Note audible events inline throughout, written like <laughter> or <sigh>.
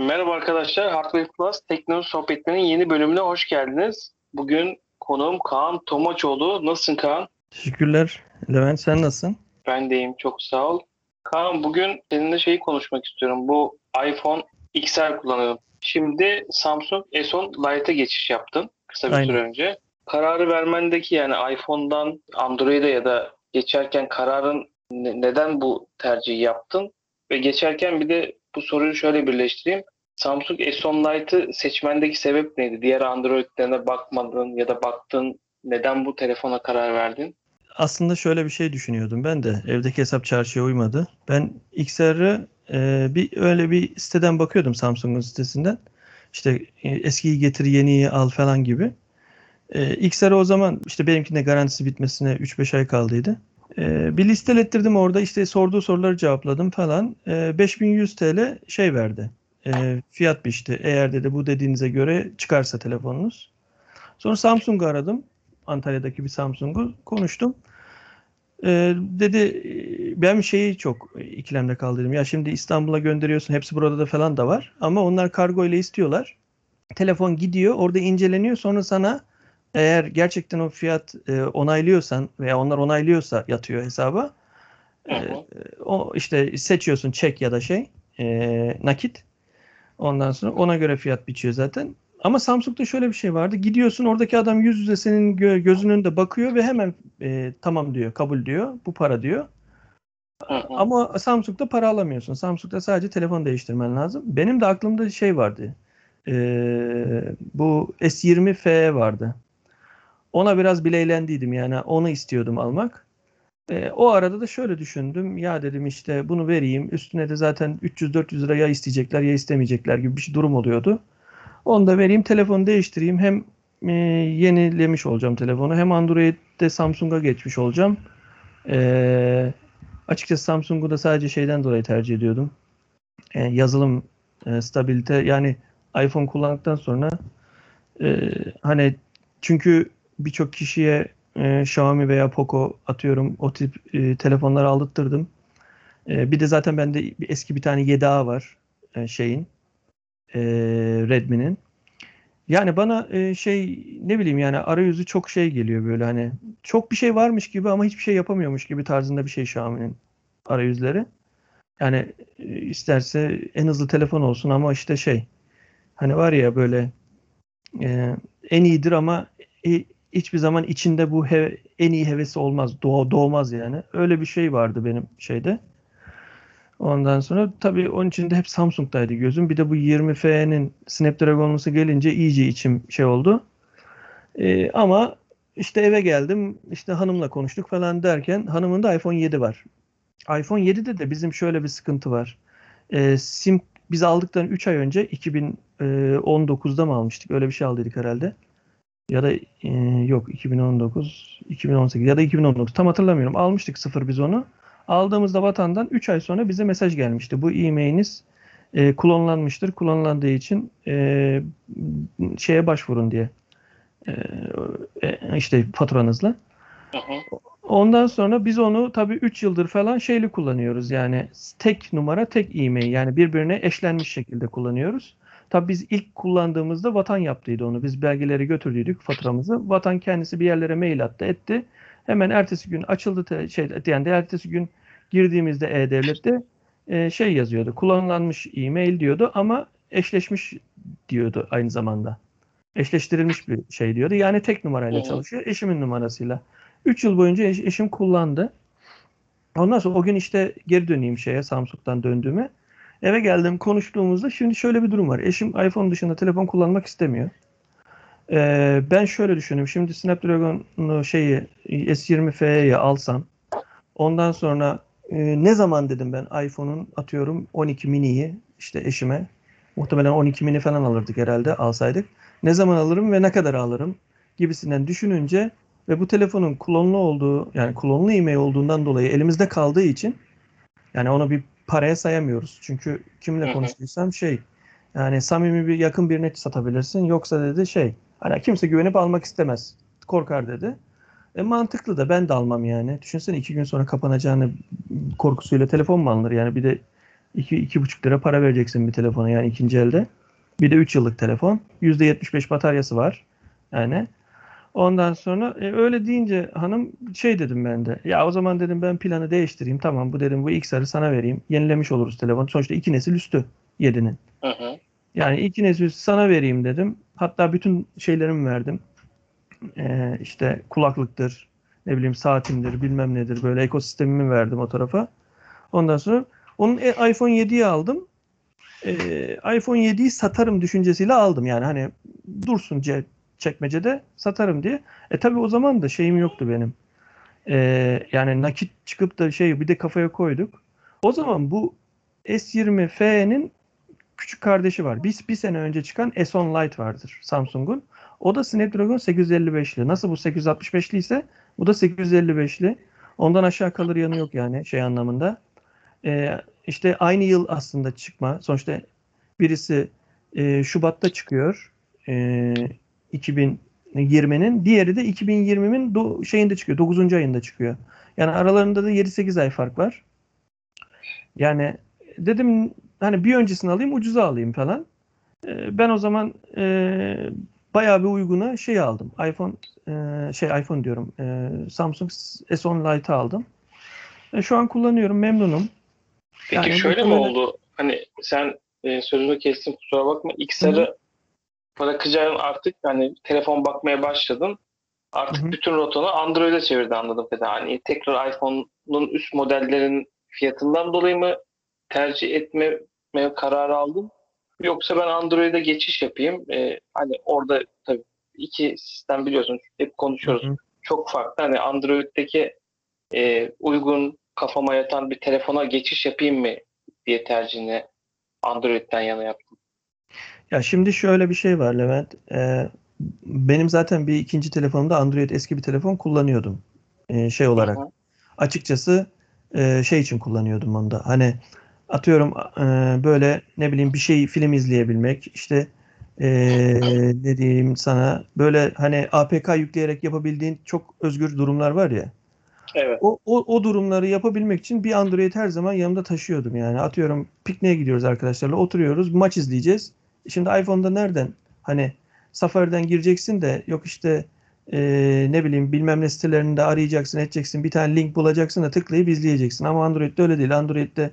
Merhaba arkadaşlar. Hardware Plus teknoloji sohbetlerinin yeni bölümüne hoş geldiniz. Bugün konuğum Kaan Tomaçoğlu. Nasılsın Kaan? Teşekkürler. Levent sen nasılsın? Ben deyim. Çok sağ ol. Kaan bugün seninle şeyi konuşmak istiyorum. Bu iPhone XR kullanıyorum. Şimdi Samsung S10 Lite'e geçiş yaptın kısa bir Aynen. süre önce. Kararı vermendeki yani iPhone'dan Android'e ya da geçerken kararın ne- neden bu tercihi yaptın? Ve geçerken bir de bu soruyu şöyle birleştireyim. Samsung S10 Lite'ı seçmendeki sebep neydi? Diğer Android'lerine bakmadın ya da baktın. Neden bu telefona karar verdin? Aslında şöyle bir şey düşünüyordum ben de. Evdeki hesap çarşıya uymadı. Ben XR'ı e, bir öyle bir siteden bakıyordum Samsung'un sitesinden. İşte e, eskiyi getir yeniyi al falan gibi. E, XR'ı o zaman işte benimkinde garantisi bitmesine 3-5 ay kaldıydı. E, bir listelettirdim orada işte sorduğu soruları cevapladım falan. E, 5100 TL şey verdi. E, fiyat biçti. Eğer dedi bu dediğinize göre çıkarsa telefonunuz. Sonra Samsung'u aradım. Antalya'daki bir Samsung'u konuştum. Ee, dedi e, ben şeyi çok ikilemde kaldırdım. Ya şimdi İstanbul'a gönderiyorsun. Hepsi burada da falan da var. Ama onlar kargo ile istiyorlar. Telefon gidiyor. Orada inceleniyor. Sonra sana eğer gerçekten o fiyat e, onaylıyorsan veya onlar onaylıyorsa yatıyor hesaba. Ee, hı. o işte seçiyorsun çek ya da şey e, nakit. Ondan sonra ona göre fiyat biçiyor zaten. Ama Samsung'da şöyle bir şey vardı. Gidiyorsun oradaki adam yüz yüze senin gö- gözünün önünde bakıyor ve hemen e, tamam diyor, kabul diyor. Bu para diyor. Ama Samsung'da para alamıyorsun. Samsung'da sadece telefon değiştirmen lazım. Benim de aklımda şey vardı. Ee, bu S20 FE vardı. Ona biraz bileylendiydim yani onu istiyordum almak. Ee, o arada da şöyle düşündüm. Ya dedim işte bunu vereyim. Üstüne de zaten 300-400 lira ya isteyecekler ya istemeyecekler gibi bir şey durum oluyordu. Onu da vereyim telefonu değiştireyim. Hem e, yenilemiş olacağım telefonu hem Android'de Samsung'a geçmiş olacağım. Ee, açıkçası Samsung'u da sadece şeyden dolayı tercih ediyordum. Ee, yazılım e, stabilite yani iPhone kullandıktan sonra e, hani çünkü birçok kişiye e, Xiaomi veya Poco atıyorum o tip e, telefonları aldırttırdım. E, bir de zaten bende eski bir tane 7A var e, şeyin e, Redmi'nin. Yani bana e, şey ne bileyim yani arayüzü çok şey geliyor böyle hani çok bir şey varmış gibi ama hiçbir şey yapamıyormuş gibi tarzında bir şey Xiaomi'nin arayüzleri. Yani e, isterse en hızlı telefon olsun ama işte şey hani var ya böyle e, en iyidir ama e, hiçbir zaman içinde bu he- en iyi hevesi olmaz. Doğ, doğmaz yani. Öyle bir şey vardı benim şeyde. Ondan sonra tabii onun için de hep Samsung'daydı gözüm. Bir de bu 20F'nin Snapdragon'lusu gelince iyice içim şey oldu. Ee, ama işte eve geldim, işte hanımla konuştuk falan derken hanımın da iPhone 7 var. iPhone 7'de de bizim şöyle bir sıkıntı var. Ee, sim biz aldıktan 3 ay önce 2019'da mı almıştık? Öyle bir şey aldıydık herhalde. Ya da e, yok 2019, 2018 ya da 2019 tam hatırlamıyorum. Almıştık sıfır biz onu. Aldığımızda vatandan 3 ay sonra bize mesaj gelmişti. Bu e-mailiniz e, klonlanmıştır. Klonlandığı için e, şeye başvurun diye. E, e, işte faturanızla. Ondan sonra biz onu tabii 3 yıldır falan şeyli kullanıyoruz. Yani tek numara tek e-mail yani birbirine eşlenmiş şekilde kullanıyoruz. Tabii biz ilk kullandığımızda Vatan yaptıydı onu. Biz belgeleri götürdüydük faturamızı. Vatan kendisi bir yerlere mail attı etti. Hemen ertesi gün açıldı te- şey yani de ertesi gün girdiğimizde E-Devlet'te e, şey yazıyordu. Kullanılanmış e-mail diyordu ama eşleşmiş diyordu aynı zamanda. Eşleştirilmiş bir şey diyordu. Yani tek numarayla çalışıyor. Eşimin numarasıyla. 3 yıl boyunca eş- eşim kullandı. Ondan sonra o gün işte geri döneyim şeye Samsung'dan döndüğüme. Eve geldim konuştuğumuzda şimdi şöyle bir durum var. Eşim iPhone dışında telefon kullanmak istemiyor. Ee, ben şöyle düşünüyorum. Şimdi Snapdragon'u şeyi S20 FE'yi alsam ondan sonra e, ne zaman dedim ben iPhone'un atıyorum 12 mini'yi işte eşime muhtemelen 12 mini falan alırdık herhalde alsaydık. Ne zaman alırım ve ne kadar alırım gibisinden düşününce ve bu telefonun klonlu olduğu yani klonlu e-mail olduğundan dolayı elimizde kaldığı için yani onu bir paraya sayamıyoruz. Çünkü kimle konuştuysam şey yani samimi bir yakın birine satabilirsin. Yoksa dedi şey hani kimse güvenip almak istemez. Korkar dedi. E mantıklı da ben de almam yani. Düşünsene iki gün sonra kapanacağını korkusuyla telefon mu alınır yani bir de 2 iki, buçuk lira para vereceksin bir telefona yani ikinci elde. Bir de 3 yıllık telefon. %75 bataryası var. Yani ondan sonra e, öyle deyince hanım şey dedim ben de. Ya o zaman dedim ben planı değiştireyim. Tamam bu dedim bu XR'ı sana vereyim. Yenilemiş oluruz telefon. Sonuçta iki nesil üstü 7'nin. Hı hı. Yani iki nesil üstü sana vereyim dedim. Hatta bütün şeylerimi verdim. Ee, işte kulaklıktır, ne bileyim saatimdir, bilmem nedir. Böyle ekosistemimi verdim o tarafa. Ondan sonra onun e, iPhone 7'yi aldım. Ee, iPhone 7'yi satarım düşüncesiyle aldım. Yani hani dursun ce- çekmecede satarım diye. E tabi o zaman da şeyim yoktu benim. Ee, yani nakit çıkıp da şey bir de kafaya koyduk. O zaman bu S20F'nin küçük kardeşi var. Bir, bir sene önce çıkan S10 Lite vardır Samsung'un. O da Snapdragon 855'li. Nasıl bu 865'li ise bu da 855'li. Ondan aşağı kalır yanı yok yani şey anlamında. Ee, işte aynı yıl aslında çıkma. Sonuçta birisi e, Şubat'ta çıkıyor. E, 2020'nin. Diğeri de 2020'nin do- şeyinde çıkıyor. 9. ayında çıkıyor. Yani aralarında da 7-8 ay fark var. Yani dedim hani bir öncesini alayım ucuza alayım falan. E, ben o zaman e, bayağı bir uyguna şey aldım. iPhone e, şey iPhone diyorum. E, Samsung S10 Lite aldım. E, şu an kullanıyorum. Memnunum. Peki Yani şöyle mi oldu? Hani sen e, sözünü kestim kusura bakma. XR'ı bırakacağın artık hani telefon bakmaya başladın. Artık Hı hı. bütün rotonu Android'e çevirdi anladım kadarıyla. Hani tekrar iPhone'un üst modellerin fiyatından dolayı mı tercih etme kararı aldın? Yoksa ben Android'e geçiş yapayım. E, hani orada tabii iki sistem biliyorsun hep konuşuyoruz. Hı hı. Çok farklı. Hani Android'deki e, uygun kafama yatan bir telefona geçiş yapayım mı diye tercihini Android'den yana yaptım. Ya şimdi şöyle bir şey var Levent. Ee, benim zaten bir ikinci telefonumda Android eski bir telefon kullanıyordum. Ee, şey olarak. Hı. Açıkçası e, şey için kullanıyordum onu da. Hani atıyorum e, böyle ne bileyim bir şey film izleyebilmek işte e, ne diyeyim sana böyle hani APK yükleyerek yapabildiğin çok özgür durumlar var ya. Evet. O, o, o durumları yapabilmek için bir Android her zaman yanımda taşıyordum yani. Atıyorum pikniğe gidiyoruz arkadaşlarla oturuyoruz maç izleyeceğiz. Şimdi iPhone'da nereden hani Safari'den gireceksin de yok işte eee, ne bileyim bilmem ne sitelerinde arayacaksın edeceksin bir tane link bulacaksın da tıklayıp izleyeceksin. Ama Android'de öyle değil. Android'de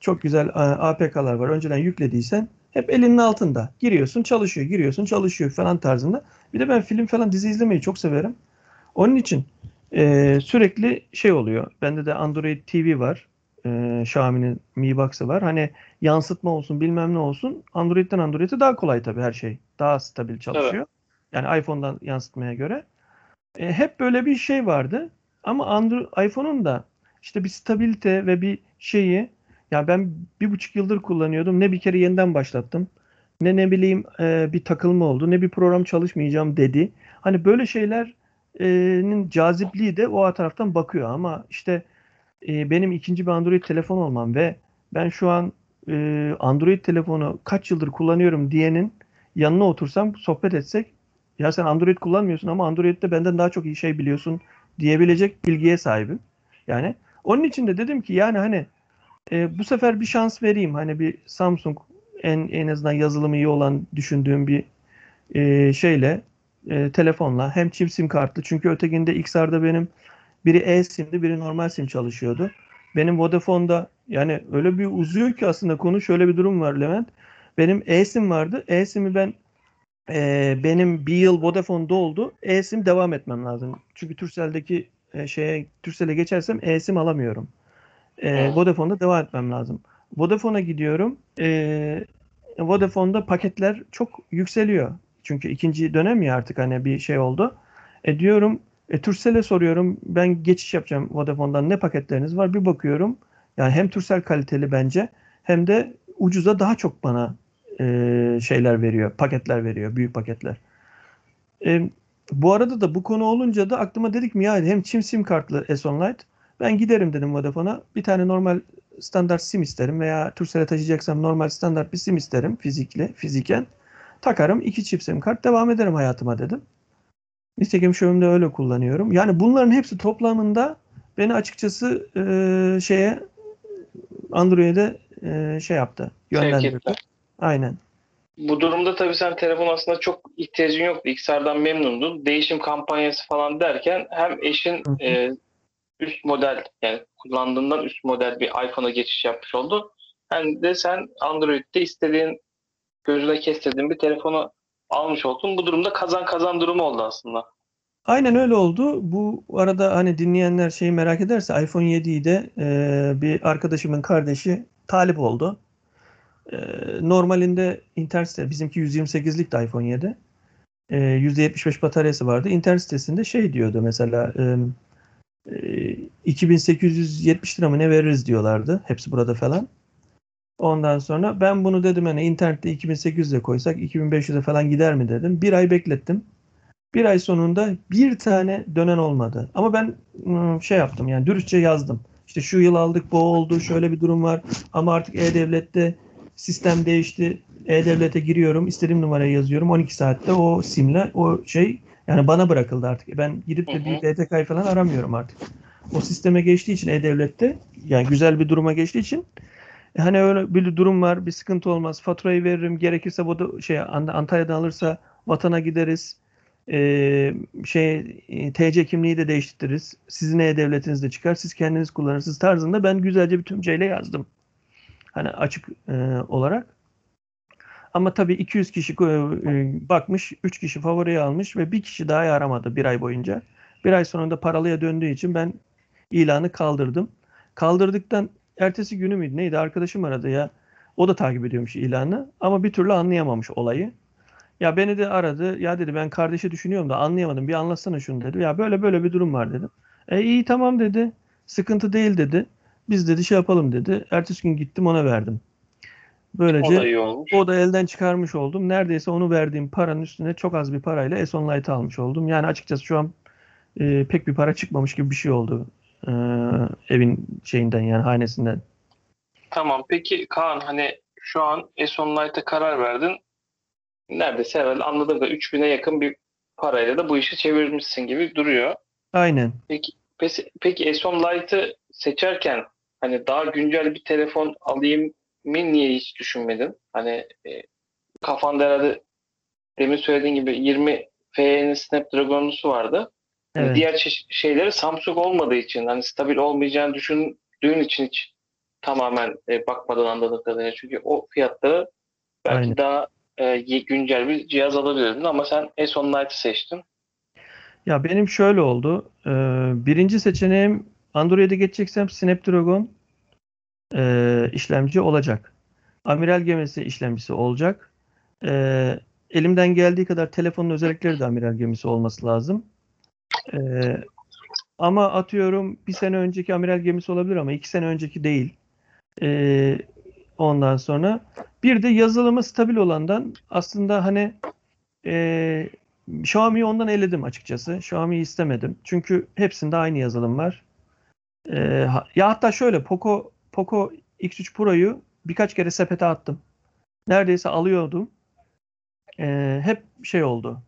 çok güzel a, APK'lar var. Önceden yüklediysen hep elinin altında. Giriyorsun çalışıyor, giriyorsun çalışıyor falan tarzında. Bir de ben film falan dizi izlemeyi çok severim. Onun için ee, sürekli şey oluyor. Bende de Android TV var. Ee, Xiaomi'nin Mi Box'ı var. Hani yansıtma olsun bilmem ne olsun. Android'den Android'e daha kolay tabii her şey. Daha stabil çalışıyor. Yani iPhone'dan yansıtmaya göre. Ee, hep böyle bir şey vardı. Ama Android, iPhone'un da işte bir stabilite ve bir şeyi ya ben bir buçuk yıldır kullanıyordum. Ne bir kere yeniden başlattım. Ne ne bileyim e, bir takılma oldu. Ne bir program çalışmayacağım dedi. Hani böyle şeyler nin cazipliği de o taraftan bakıyor ama işte e, benim ikinci bir Android telefon olmam ve ben şu an e, Android telefonu kaç yıldır kullanıyorum diyenin yanına otursam sohbet etsek ya sen Android kullanmıyorsun ama Android'de benden daha çok iyi şey biliyorsun diyebilecek bilgiye sahibim. Yani onun için de dedim ki yani hani e, bu sefer bir şans vereyim. Hani bir Samsung en en azından yazılımı iyi olan düşündüğüm bir e, şeyle e, telefonla hem çift sim kartlı çünkü ötekinde XR'da benim biri e-sim'di biri normal sim çalışıyordu. Benim Vodafone'da yani öyle bir uzuyor ki aslında konu şöyle bir durum var Levent. Benim e-sim vardı. E-sim'i ben e, benim bir yıl Vodafone'da oldu. E-sim devam etmem lazım. Çünkü Turkcell'deki e, şeye Turkcell'e geçersem e-sim alamıyorum. E. Vodafone'da devam etmem lazım. Vodafone'a gidiyorum. E, Vodafone'da paketler çok yükseliyor. Çünkü ikinci dönem ya artık hani bir şey oldu. E diyorum e, Turkcell'e soruyorum. Ben geçiş yapacağım Vodafone'dan ne paketleriniz var? Bir bakıyorum. Yani hem Turkcell kaliteli bence hem de ucuza daha çok bana e, şeyler veriyor. Paketler veriyor. Büyük paketler. E, bu arada da bu konu olunca da aklıma dedik mi ya hem çim sim kartlı S10 Lite ben giderim dedim Vodafone'a. Bir tane normal standart sim isterim veya Turkcell'e taşıyacaksam normal standart bir sim isterim fizikli, fiziken. Takarım iki çift sim kart devam ederim hayatıma dedim. Nitekim anda öyle kullanıyorum. Yani bunların hepsi toplamında beni açıkçası e, şeye Android'e e, şey yaptı. Yönlendirdi. Aynen. Bu durumda tabii sen telefon aslında çok ihtiyacın yoktu. XR'dan memnundun. Değişim kampanyası falan derken hem eşin Hı hı. e, üst model yani kullandığından üst model bir iPhone'a geçiş yapmış oldu. Hem de sen Android'de istediğin gözüne kestirdiğin bir telefonu almış oldun. Bu durumda kazan kazan durumu oldu aslında. Aynen öyle oldu. Bu arada hani dinleyenler şeyi merak ederse iPhone 7'yi de e, bir arkadaşımın kardeşi talip oldu. E, normalinde internet site bizimki 128'lik de iPhone 7. E, %75 bataryası vardı. İnternet sitesinde şey diyordu mesela e, e, 2870 lira mı ne veririz diyorlardı. Hepsi burada falan. Ondan sonra ben bunu dedim hani internette 2800'e koysak 2500'e falan gider mi dedim. Bir ay beklettim. Bir ay sonunda bir tane dönen olmadı. Ama ben ım, şey yaptım yani dürüstçe yazdım. İşte şu yıl aldık bu oldu şöyle bir durum var. Ama artık E-Devlet'te sistem değişti. E-Devlet'e giriyorum istediğim numarayı yazıyorum. 12 saatte o simle o şey yani bana bırakıldı artık. Ben gidip de bir BTK'yı falan aramıyorum artık. O sisteme geçtiği için E-Devlet'te yani güzel bir duruma geçtiği için e, Hani öyle bir durum var, bir sıkıntı olmaz. Faturayı veririm. Gerekirse bu da şey Ant- Antalya'dan alırsa vatana gideriz. Ee, şey e, TC kimliği de değiştiririz. Sizin e-devletiniz de çıkar. Siz kendiniz kullanırsınız tarzında ben güzelce bir tümceyle yazdım. Hani açık e, olarak. Ama tabii 200 kişi e, bakmış, 3 kişi favoriye almış ve bir kişi daha aramadı bir ay boyunca. Bir ay sonunda paralıya döndüğü için ben ilanı kaldırdım. Kaldırdıktan ertesi günü müydü neydi arkadaşım aradı ya. O da takip ediyormuş ilanı ama bir türlü anlayamamış olayı. Ya beni de aradı. Ya dedi ben kardeşi düşünüyorum da anlayamadım. Bir anlatsana şunu dedi. Ya böyle böyle bir durum var dedim. E iyi tamam dedi. Sıkıntı değil dedi. Biz dedi şey yapalım dedi. Ertesi gün gittim ona verdim. O Böylece da iyi olmuş. o da elden çıkarmış oldum. Neredeyse onu verdiğim paranın üstüne çok az bir parayla S10 Lite almış oldum. Yani açıkçası şu an e, pek bir para çıkmamış gibi bir şey oldu. E, evin şeyinden yani hanesinden. Tamam. Peki Kaan hani şu an S10 Lite'a karar verdin. Neredeyse herhalde anladığım da 3000'e yakın bir parayla da bu işi çevirmişsin gibi duruyor. Aynen. Peki, peki, peki S10 Lite'ı seçerken hani daha güncel bir telefon alayım mı niye hiç düşünmedin? Hani e, kafanda herhalde demin söylediğin gibi 20 FE'nin Snapdragon'lusu vardı. Hani Evet. diğer çeşit şeyleri Samsung olmadığı için hani stabil olmayacağını düşündüğün için hiç tamamen e, bakmadan anladığım kadarıyla. Çünkü o fiyatları belki Aynen. daha e, güncel bir cihaz alabilirdin ama sen S10 Lite'ı seçtin. Ya benim şöyle oldu. Ee, birinci seçeneğim Android'e geçeceksem Snapdragon e, işlemci olacak. Amiral gemisi işlemcisi olacak. Ee, elimden geldiği kadar telefonun özellikleri de amiral gemisi olması lazım. Ee, ama atıyorum bir sene önceki amiral gemisi olabilir ama iki sene önceki değil. Ee, ondan sonra bir de yazılımı stabil olandan aslında hani e, Xiaomi'yi ondan eledim açıkçası. Xiaomi'yi istemedim. Çünkü hepsinde aynı yazılım var. Ee, ya hatta şöyle Poco Poco X3 Pro'yu birkaç kere sepete attım. Neredeyse alıyordum. Ee, hep şey oldu.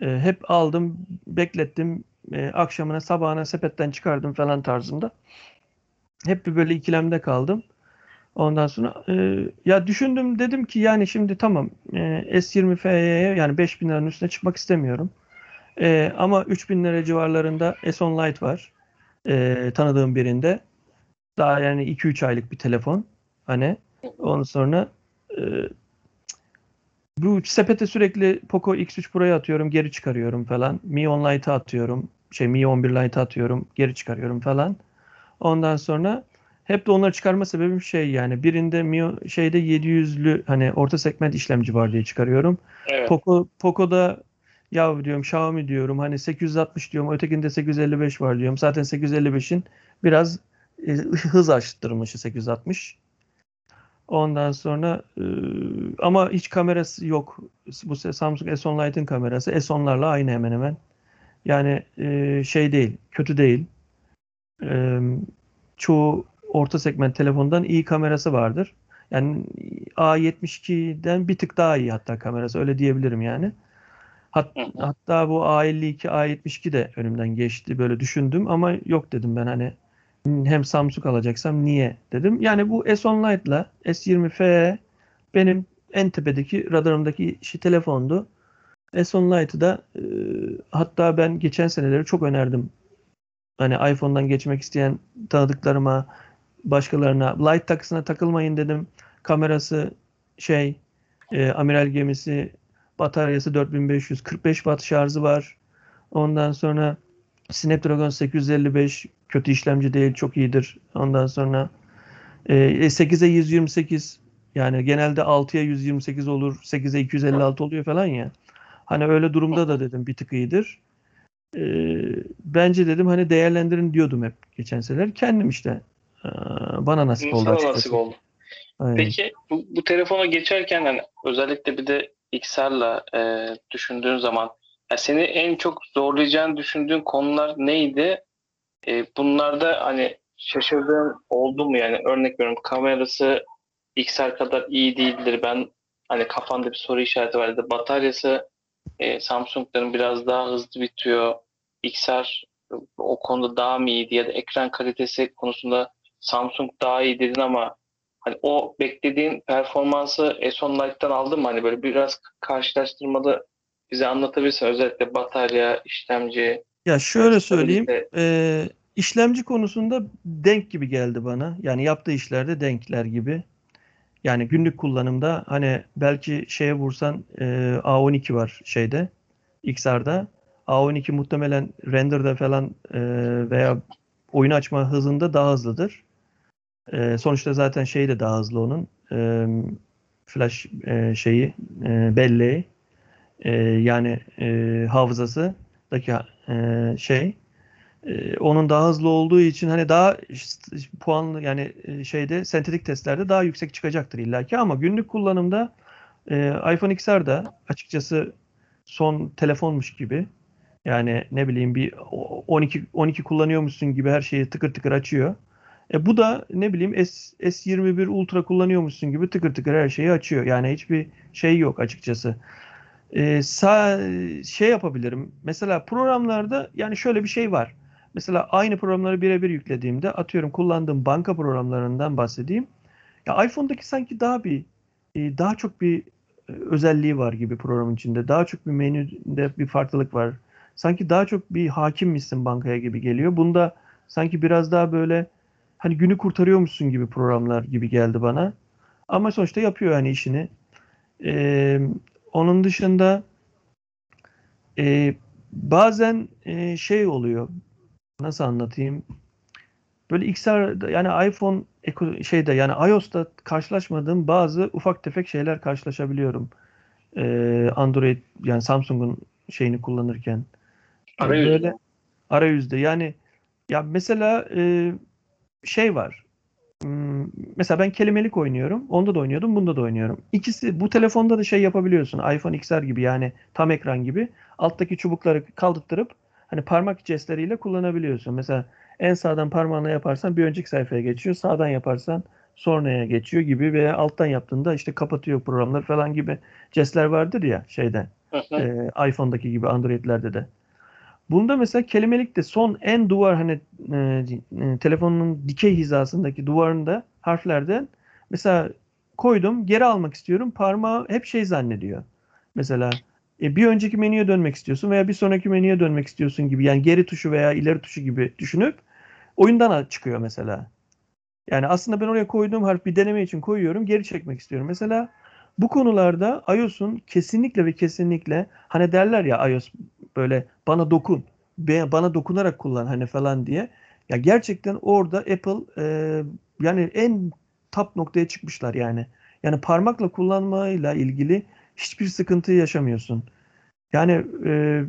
Ee, hep aldım, beklettim. Ee, akşamına, sabahına sepetten çıkardım falan tarzında. Hep bir böyle ikilemde kaldım. Ondan sonra e, ya düşündüm dedim ki yani şimdi tamam e, S20 FE'ye yani 5000 liranın üstüne çıkmak istemiyorum. E, ama 3000 lira civarlarında S10 Lite var. E, tanıdığım birinde. Daha yani 2-3 aylık bir telefon. Hani ondan sonra e, bu sepete sürekli Poco X3 Pro'yu atıyorum, geri çıkarıyorum falan. Mi 10 Lite'ı atıyorum. Şey Mi 11 Lite'ı atıyorum, geri çıkarıyorum falan. Ondan sonra hep de onları çıkarma sebebim şey yani birinde Mi şeyde 700'lü hani orta segment işlemci var diye çıkarıyorum. Evet. Poco Poco'da ya diyorum Xiaomi diyorum hani 860 diyorum ötekinde 855 var diyorum. Zaten 855'in biraz e, hız arttırılmışı 860. Ondan sonra e, ama hiç kamerası yok. Bu Samsung S10 Lite'ın kamerası S10'larla aynı hemen hemen. Yani e, şey değil, kötü değil. E, çoğu orta segment telefondan iyi kamerası vardır. Yani A72'den bir tık daha iyi hatta kamerası öyle diyebilirim yani. Hat, hatta bu A52, A72 de önümden geçti böyle düşündüm ama yok dedim ben hani hem Samsung alacaksam niye dedim. Yani bu S10 Lite'la S20F benim en tepedeki radarımdaki işi telefondu. S10 Lite'ı da e, hatta ben geçen seneleri çok önerdim. Hani iPhone'dan geçmek isteyen tanıdıklarıma, başkalarına Lite takısına takılmayın dedim. Kamerası şey e, amiral gemisi bataryası 4500 45 watt şarjı var. Ondan sonra Snapdragon 855 kötü işlemci değil çok iyidir. Ondan sonra e, 8'e 128 yani genelde 6'ya 128 olur 8'e 256 oluyor falan ya. Hani öyle durumda da dedim bir tık iyidir. E, bence dedim hani değerlendirin diyordum hep geçen seneler. Kendim işte e, bana nasip oldu Sana nasip oldu. Aynen. Peki bu, bu telefona geçerken hani özellikle bir de XR'la e, düşündüğün zaman ya seni en çok zorlayacağını düşündüğün konular neydi? E, bunlarda hani şaşırdığın oldu mu yani örnek veriyorum kamerası XR kadar iyi değildir. Ben hani kafanda bir soru işareti vardı. Bataryası e, Samsung'ların biraz daha hızlı bitiyor. XR o konuda daha mı iyiydi ya da ekran kalitesi konusunda Samsung daha iyi dedin ama hani o beklediğin performansı S10 Lite'dan aldın mı? Hani böyle biraz karşılaştırmalı bize anlatabilirsin. Özellikle batarya, işlemci. Ya şöyle söyleyeyim. e, işlemci konusunda denk gibi geldi bana. Yani yaptığı işlerde denkler gibi. Yani günlük kullanımda hani belki şeye vursan e, A12 var şeyde XR'da. A12 muhtemelen render'da falan e, veya oyun açma hızında daha hızlıdır. E, sonuçta zaten şey de daha hızlı onun. E, flash e, şeyi e, belleği e, yani e, hafızasıdaki e, şey e, onun daha hızlı olduğu için hani daha puanlı yani e, şeyde sentetik testlerde daha yüksek çıkacaktır illaki ama günlük kullanımda e, iPhone XR da açıkçası son telefonmuş gibi yani ne bileyim bir o- 12 12 kullanıyormuşsun gibi her şeyi tıkır tıkır açıyor. E bu da ne bileyim S, S21 Ultra kullanıyormuşsun gibi tıkır tıkır her şeyi açıyor. Yani hiçbir şey yok açıkçası. Ee, sağ, şey yapabilirim. Mesela programlarda yani şöyle bir şey var. Mesela aynı programları birebir yüklediğimde atıyorum kullandığım banka programlarından bahsedeyim. Ya iPhone'daki sanki daha bir e, daha çok bir e, özelliği var gibi programın içinde. Daha çok bir menüde bir farklılık var. Sanki daha çok bir hakimmişsin bankaya gibi geliyor. Bunda sanki biraz daha böyle hani günü kurtarıyormuşsun gibi programlar gibi geldi bana. Ama sonuçta yapıyor hani işini. Ee, onun dışında e, bazen e, şey oluyor. Nasıl anlatayım? Böyle XR yani iPhone şeyde yani iOS'ta karşılaşmadığım bazı ufak tefek şeyler karşılaşabiliyorum. Ee, Android yani Samsung'un şeyini kullanırken. Arayüz. Böyle arayüzde yani ya mesela e, şey var. Hmm, Mesela ben kelimelik oynuyorum. Onda da oynuyordum, bunda da oynuyorum. İkisi bu telefonda da şey yapabiliyorsun. iPhone XR gibi yani tam ekran gibi. Alttaki çubukları kaldırtırıp hani parmak jestleriyle kullanabiliyorsun. Mesela en sağdan parmağınla yaparsan bir önceki sayfaya geçiyor. Sağdan yaparsan sonraya geçiyor gibi veya alttan yaptığında işte kapatıyor programlar falan gibi jestler vardır ya şeyde e, iPhone'daki gibi Android'lerde de. Bunda mesela kelimelik de son en duvar hani e, e, telefonun dikey hizasındaki duvarında harflerden mesela koydum geri almak istiyorum parmağı hep şey zannediyor. Mesela e, bir önceki menüye dönmek istiyorsun veya bir sonraki menüye dönmek istiyorsun gibi yani geri tuşu veya ileri tuşu gibi düşünüp oyundan çıkıyor mesela. Yani aslında ben oraya koyduğum harf bir deneme için koyuyorum geri çekmek istiyorum. Mesela bu konularda iOS'un kesinlikle ve kesinlikle hani derler ya iOS böyle bana dokun, bana dokunarak kullan hani falan diye. Ya gerçekten orada Apple e, yani en top noktaya çıkmışlar yani. Yani parmakla kullanmayla ilgili hiçbir sıkıntı yaşamıyorsun. Yani e,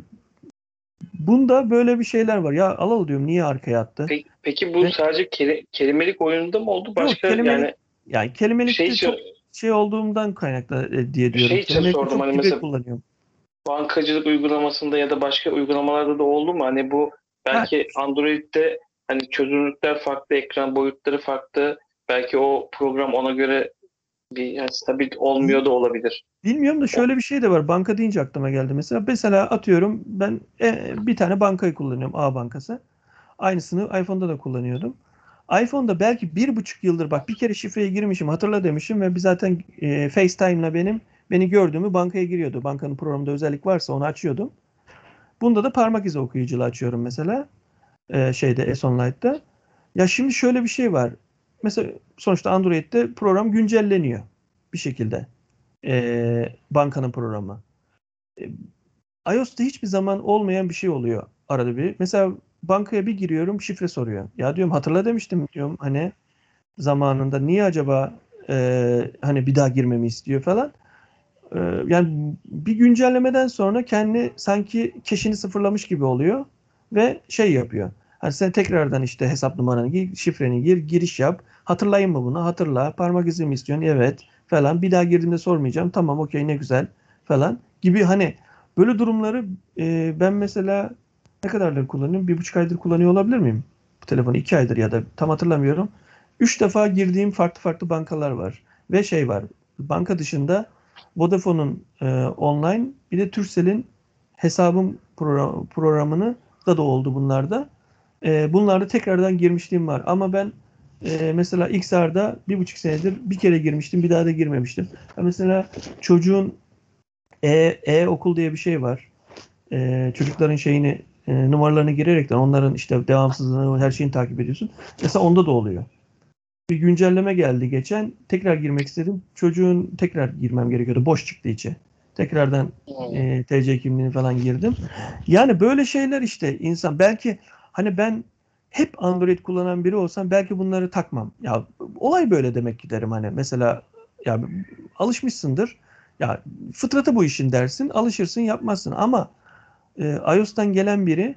bunda böyle bir şeyler var. Ya Alal diyorum niye arkaya attı? Peki, peki bu Ne? sadece keli- kelimelik oyununda mı oldu? Başka kelimelik- yani Yani kelimelikte şey çok şey olduğumdan kaynaklı e, diye diyorum. Şey için Kelimelikte sordum, çok hani mesela- kullanıyorum. Bankacılık uygulamasında ya da başka uygulamalarda da oldu mu? Hani bu belki Android'de hani çözünürlükler farklı, ekran boyutları farklı. Belki o program ona göre bir yani stabil olmuyor da olabilir. Bilmiyorum da şöyle bir şey de var. Banka deyince aklıma geldi mesela. Mesela atıyorum ben e, bir tane bankayı kullanıyorum. A bankası. Aynısını iPhone'da da kullanıyordum. iPhone'da belki bir buçuk yıldır bak bir kere şifreye girmişim hatırla demişim ve zaten e, FaceTime'la benim beni gördüğümü bankaya giriyordu. Bankanın programında özellik varsa onu açıyordum. Bunda da parmak izi okuyuculu açıyorum mesela. E, şeyde S-Onlight'ta. Ya şimdi şöyle bir şey var. Mesela sonuçta Android'de program güncelleniyor bir şekilde. E, bankanın programı. E, iOS'ta hiçbir zaman olmayan bir şey oluyor arada bir. Mesela bankaya bir giriyorum şifre soruyor. Ya diyorum hatırla demiştim diyorum hani zamanında niye acaba e, hani bir daha girmemi istiyor falan. E, yani bir güncellemeden sonra kendi sanki keşini sıfırlamış gibi oluyor ve şey yapıyor. Hani sen tekrardan işte hesap numaranı gir, şifreni gir, giriş yap. Hatırlayın mı bunu? Hatırla. Parmak izi mi istiyorsun? Evet falan. Bir daha girdiğimde sormayacağım. Tamam okey ne güzel falan gibi hani böyle durumları e, ben mesela ne kadardır kullanıyorum? Bir buçuk aydır kullanıyor olabilir miyim? Bu telefonu iki aydır ya da tam hatırlamıyorum. Üç defa girdiğim farklı farklı bankalar var. Ve şey var. Banka dışında Vodafone'un e, online bir de Turkcell'in hesabım program, programını da da oldu bunlarda. E, bunlarda tekrardan girmişliğim var. Ama ben e, mesela XR'da bir buçuk senedir bir kere girmiştim. Bir daha da girmemiştim. Mesela çocuğun e, e okul diye bir şey var. E, çocukların şeyini e, numaralarını girerekten onların işte devamsızlığını her şeyini takip ediyorsun. Mesela onda da oluyor. Bir güncelleme geldi geçen. Tekrar girmek istedim. Çocuğun tekrar girmem gerekiyordu. Boş çıktı içi. Tekrardan e, TC kimliğini falan girdim. Yani böyle şeyler işte insan belki hani ben hep Android kullanan biri olsam belki bunları takmam. Ya olay böyle demek ki derim hani mesela ya alışmışsındır. Ya fıtratı bu işin dersin. Alışırsın yapmazsın ama e, iOS'tan gelen biri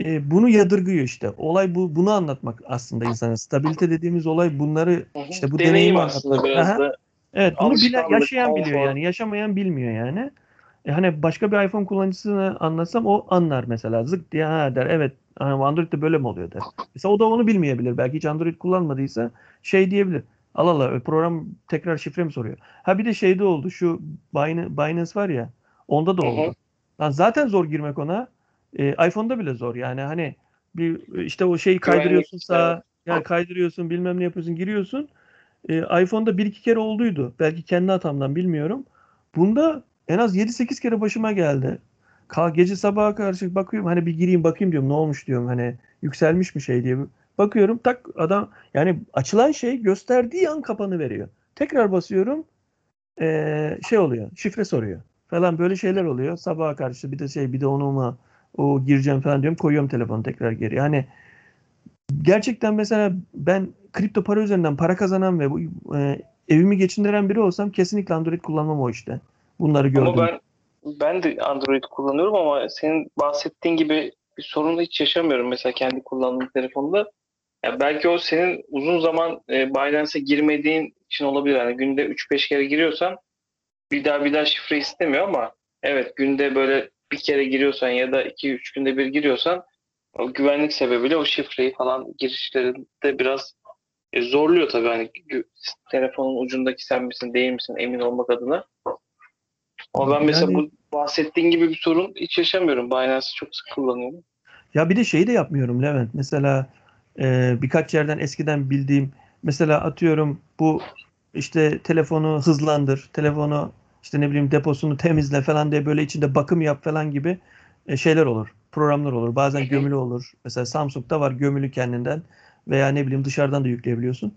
e, bunu yadırgıyor işte. Olay bu bunu anlatmak aslında insanın. Stabilite dediğimiz olay bunları işte bu Deneyim deneyimi aslında anlatmak. biraz Aha. da Evet bunu bile yaşayan biliyor yani. Yaşamayan bilmiyor yani. E hani başka bir iPhone kullanıcısına anlatsam o anlar mesela. Zık diye ha der. Evet hani Android'de böyle mi oluyor der. Mesela o da onu bilmeyebilir. Belki hiç Android kullanmadıysa şey diyebilir. Allah Allah program tekrar şifre mi soruyor? Ha bir de şeyde oldu. Şu Binance, var ya. Onda da Hı hı. oldu. Lan zaten zor girmek ona. E, iPhone'da bile zor. Yani hani bir işte o şeyi kaydırıyorsun sağa. Yani kaydırıyorsun bilmem ne yapıyorsun giriyorsun. E, iPhone'da bir iki kere olduydu. Belki kendi hatamdan bilmiyorum. Bunda en az 7-8 kere başıma geldi. Ka gece sabaha karşı bakıyorum hani bir gireyim bakayım diyorum ne olmuş diyorum hani yükselmiş mi şey diye. Bakıyorum tak adam yani açılan şey gösterdiği an kapanı veriyor. Tekrar basıyorum e, şey oluyor şifre soruyor falan böyle şeyler oluyor. Sabaha karşı bir de şey bir de onu mu o gireceğim falan diyorum koyuyorum telefonu tekrar geri. Yani gerçekten mesela ben kripto para üzerinden para kazanan ve bu e, evimi geçindiren biri olsam kesinlikle Android kullanmam o işte. Bunları gördüm. Ama ben ben de Android kullanıyorum ama senin bahsettiğin gibi bir sorunu hiç yaşamıyorum mesela kendi kullandığım telefonda. Ya belki o senin uzun zaman e, Binance'e girmediğin için olabilir. Yani günde 3-5 kere giriyorsan bir daha bir daha şifre istemiyor ama evet günde böyle bir kere giriyorsan ya da 2-3 günde bir giriyorsan o güvenlik sebebiyle o şifreyi falan girişlerinde biraz e, zorluyor tabii hani telefonun ucundaki sen misin değil misin emin olmak adına. Ama ben mesela Yani- bu bahsettiğin gibi bir sorun hiç yaşamıyorum. Binance'ı çok sık kullanıyorum. Ya bir de şeyi de yapmıyorum Levent. Mesela e, birkaç yerden eskiden bildiğim mesela atıyorum bu işte telefonu hızlandır, telefonu işte ne bileyim deposunu temizle falan diye böyle içinde bakım yap falan gibi e, şeyler olur. Programlar olur. Bazen gömülü olur. Mesela Samsung'da var gömülü kendinden veya ne bileyim dışarıdan da yükleyebiliyorsun.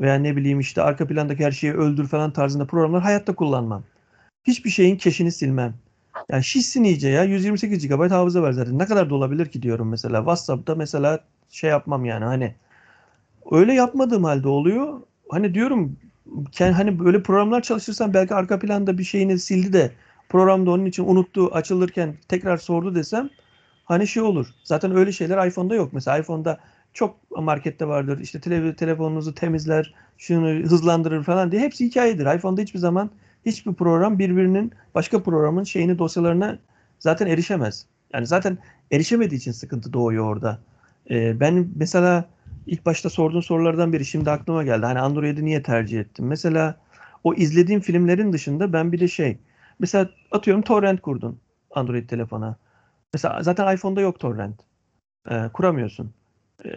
Veya ne bileyim işte arka plandaki her şeyi öldür falan tarzında programlar hayatta kullanmam. Hiçbir şeyin keşini silmem. Yani şişsin iyice ya. 128 GB hafıza var zaten. Ne kadar da olabilir ki diyorum mesela. WhatsApp'ta mesela şey yapmam yani hani. Öyle yapmadığım halde oluyor. Hani diyorum hani böyle programlar çalışırsan belki arka planda bir şeyini sildi de programda onun için unuttu açılırken tekrar sordu desem hani şey olur. Zaten öyle şeyler iPhone'da yok. Mesela iPhone'da çok markette vardır. İşte tele, telefonunuzu temizler, şunu hızlandırır falan diye. Hepsi hikayedir. iPhone'da hiçbir zaman hiçbir program birbirinin başka programın şeyini dosyalarına zaten erişemez. Yani zaten erişemediği için sıkıntı doğuyor orada. Ee, ben mesela ilk başta sorduğun sorulardan biri şimdi aklıma geldi. Hani Android'i niye tercih ettim? Mesela o izlediğim filmlerin dışında ben bir de şey mesela atıyorum torrent kurdun Android telefona. Mesela zaten iPhone'da yok torrent. Ee, kuramıyorsun. Ee,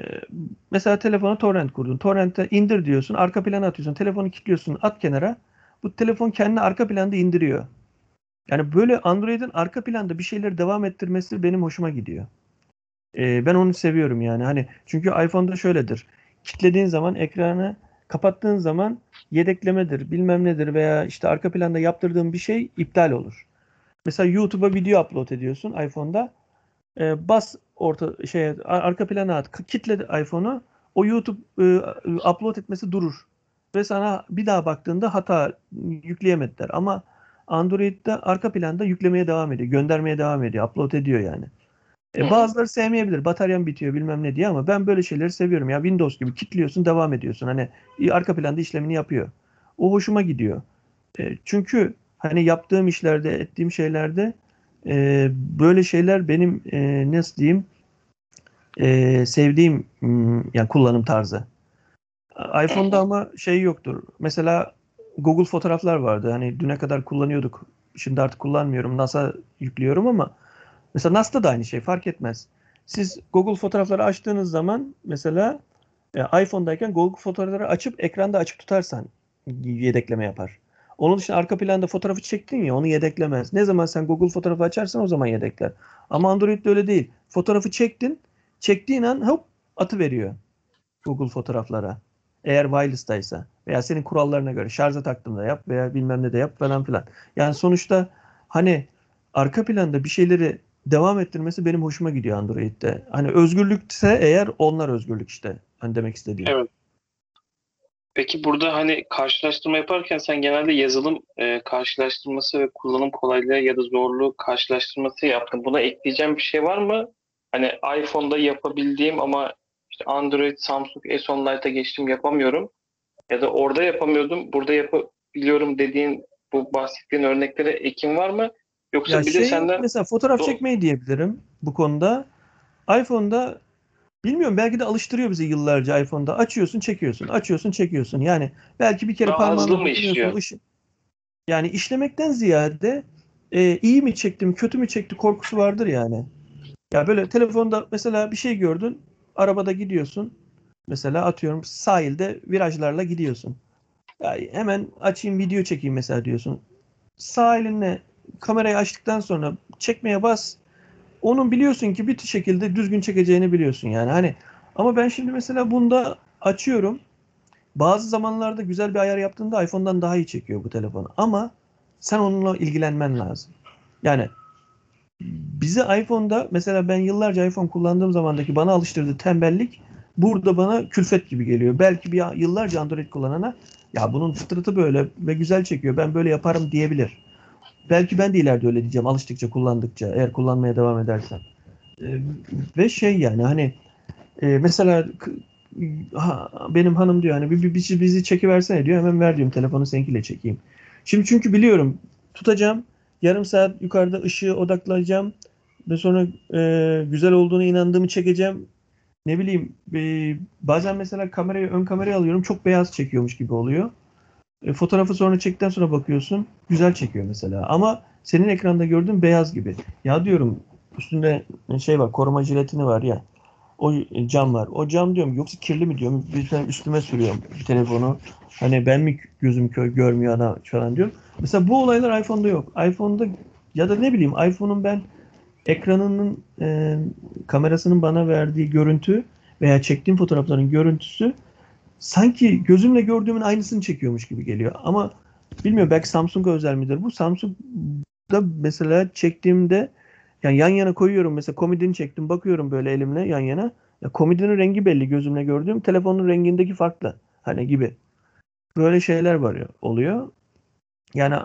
mesela telefona torrent kurdun. Torrent'e indir diyorsun. Arka plana atıyorsun. Telefonu kilitliyorsun. At kenara. Bu telefon kendi arka planda indiriyor. Yani böyle Android'in arka planda bir şeyleri devam ettirmesi benim hoşuma gidiyor. Ee, ben onu seviyorum yani. Hani çünkü iPhone'da şöyledir. Kitlediğin zaman ekranı kapattığın zaman yedeklemedir, bilmem nedir veya işte arka planda yaptırdığın bir şey iptal olur. Mesela YouTube'a video upload ediyorsun iPhone'da. Ee, bas orta şey arka plana at. Kitle iPhone'u. O YouTube e, upload etmesi durur. Ve sana bir daha baktığında hata yükleyemediler. Ama Android'de arka planda yüklemeye devam ediyor. Göndermeye devam ediyor. Upload ediyor yani. E, bazıları sevmeyebilir. Bataryam bitiyor bilmem ne diye ama ben böyle şeyleri seviyorum. Ya Windows gibi kilitliyorsun devam ediyorsun. Hani i- arka planda işlemini yapıyor. O hoşuma gidiyor. E, çünkü hani yaptığım işlerde, ettiğim şeylerde e, böyle şeyler benim e, nasıl diyeyim e, sevdiğim hmm, yani kullanım tarzı. İPhone'da ama şey yoktur. Mesela Google fotoğraflar vardı. Hani düne kadar kullanıyorduk. Şimdi artık kullanmıyorum. NASA yüklüyorum ama mesela NAS'ta da aynı şey fark etmez. Siz Google fotoğrafları açtığınız zaman mesela e, iPhone'dayken Google fotoğrafları açıp ekranda açık tutarsan yedekleme yapar. Onun dışında arka planda fotoğrafı çektin ya onu yedeklemez. Ne zaman sen Google fotoğrafı açarsan o zaman yedekler. Ama Android'de öyle değil. Fotoğrafı çektin, çektiğin an hop atı veriyor Google fotoğraflara. Eğer wireless'taysa veya senin kurallarına göre şarja taktığında yap veya bilmem ne de yap falan filan. Yani sonuçta hani arka planda bir şeyleri devam ettirmesi benim hoşuma gidiyor Android'de. Hani özgürlükse eğer onlar özgürlük işte. Hani demek istediğim. Evet. Peki burada hani karşılaştırma yaparken sen genelde yazılım e, karşılaştırması ve kullanım kolaylığı ya da zorluğu karşılaştırması yaptın. Buna ekleyeceğim bir şey var mı? Hani iPhone'da yapabildiğim ama işte Android, Samsung, S10 Lite'a geçtim yapamıyorum. Ya da orada yapamıyordum, burada yapabiliyorum dediğin bu bahsettiğin örneklere ekin var mı? Yoksa Ya bir şey de senden mesela fotoğraf Do- çekmeyi diyebilirim bu konuda. iPhone'da bilmiyorum belki de alıştırıyor bizi yıllarca iPhone'da. Açıyorsun, çekiyorsun. Açıyorsun, çekiyorsun. Yani belki bir kere Daha parmağınla hızlı mı işliyor? ışı- Yani işlemekten ziyade e, iyi mi çektim, kötü mü çekti korkusu vardır yani. Ya böyle telefonda mesela bir şey gördün, arabada gidiyorsun. Mesela atıyorum sahilde virajlarla gidiyorsun. Ya hemen açayım video çekeyim mesela diyorsun. Sağ elinle kamerayı açtıktan sonra çekmeye bas. Onun biliyorsun ki bir şekilde düzgün çekeceğini biliyorsun yani. Hani ama ben şimdi mesela bunda açıyorum. Bazı zamanlarda güzel bir ayar yaptığında iPhone'dan daha iyi çekiyor bu telefonu. Ama sen onunla ilgilenmen lazım. Yani bizi iPhone'da mesela ben yıllarca iPhone kullandığım zamandaki bana alıştırdığı tembellik burada bana külfet gibi geliyor. Belki bir yıllarca Android kullanana ya bunun fıtratı böyle ve güzel çekiyor ben böyle yaparım diyebilir. Belki ben de ileride öyle diyeceğim alıştıkça kullandıkça eğer kullanmaya devam edersem. Ee, ve şey yani hani e, mesela benim hanım diyor hani bir, bir, bir bizi çekiversene diyor hemen ver diyorum telefonu seninkiyle çekeyim. Şimdi çünkü biliyorum tutacağım yarım saat yukarıda ışığı odaklayacağım ve sonra e, güzel olduğunu inandığımı çekeceğim. Ne bileyim e, bazen mesela kamerayı ön kameraya alıyorum çok beyaz çekiyormuş gibi oluyor. E, fotoğrafı sonra çektikten sonra bakıyorsun güzel çekiyor mesela ama senin ekranda gördüğün beyaz gibi. Ya diyorum üstünde şey var koruma jiletini var ya o cam var. O cam diyorum yoksa kirli mi diyorum. Bir üstüme sürüyorum telefonu. Hani ben mi gözüm kör görmüyor adam falan diyorum. Mesela bu olaylar iPhone'da yok. iPhone'da ya da ne bileyim iPhone'un ben ekranının e, kamerasının bana verdiği görüntü veya çektiğim fotoğrafların görüntüsü sanki gözümle gördüğümün aynısını çekiyormuş gibi geliyor. Ama bilmiyorum belki Samsung'a özel midir bu? Samsung'da mesela çektiğimde yani yan yana koyuyorum mesela komodini çektim bakıyorum böyle elimle yan yana. Ya komodinin rengi belli gözümle gördüğüm telefonun rengindeki farklı. Hani gibi. Böyle şeyler var ya, oluyor. Yani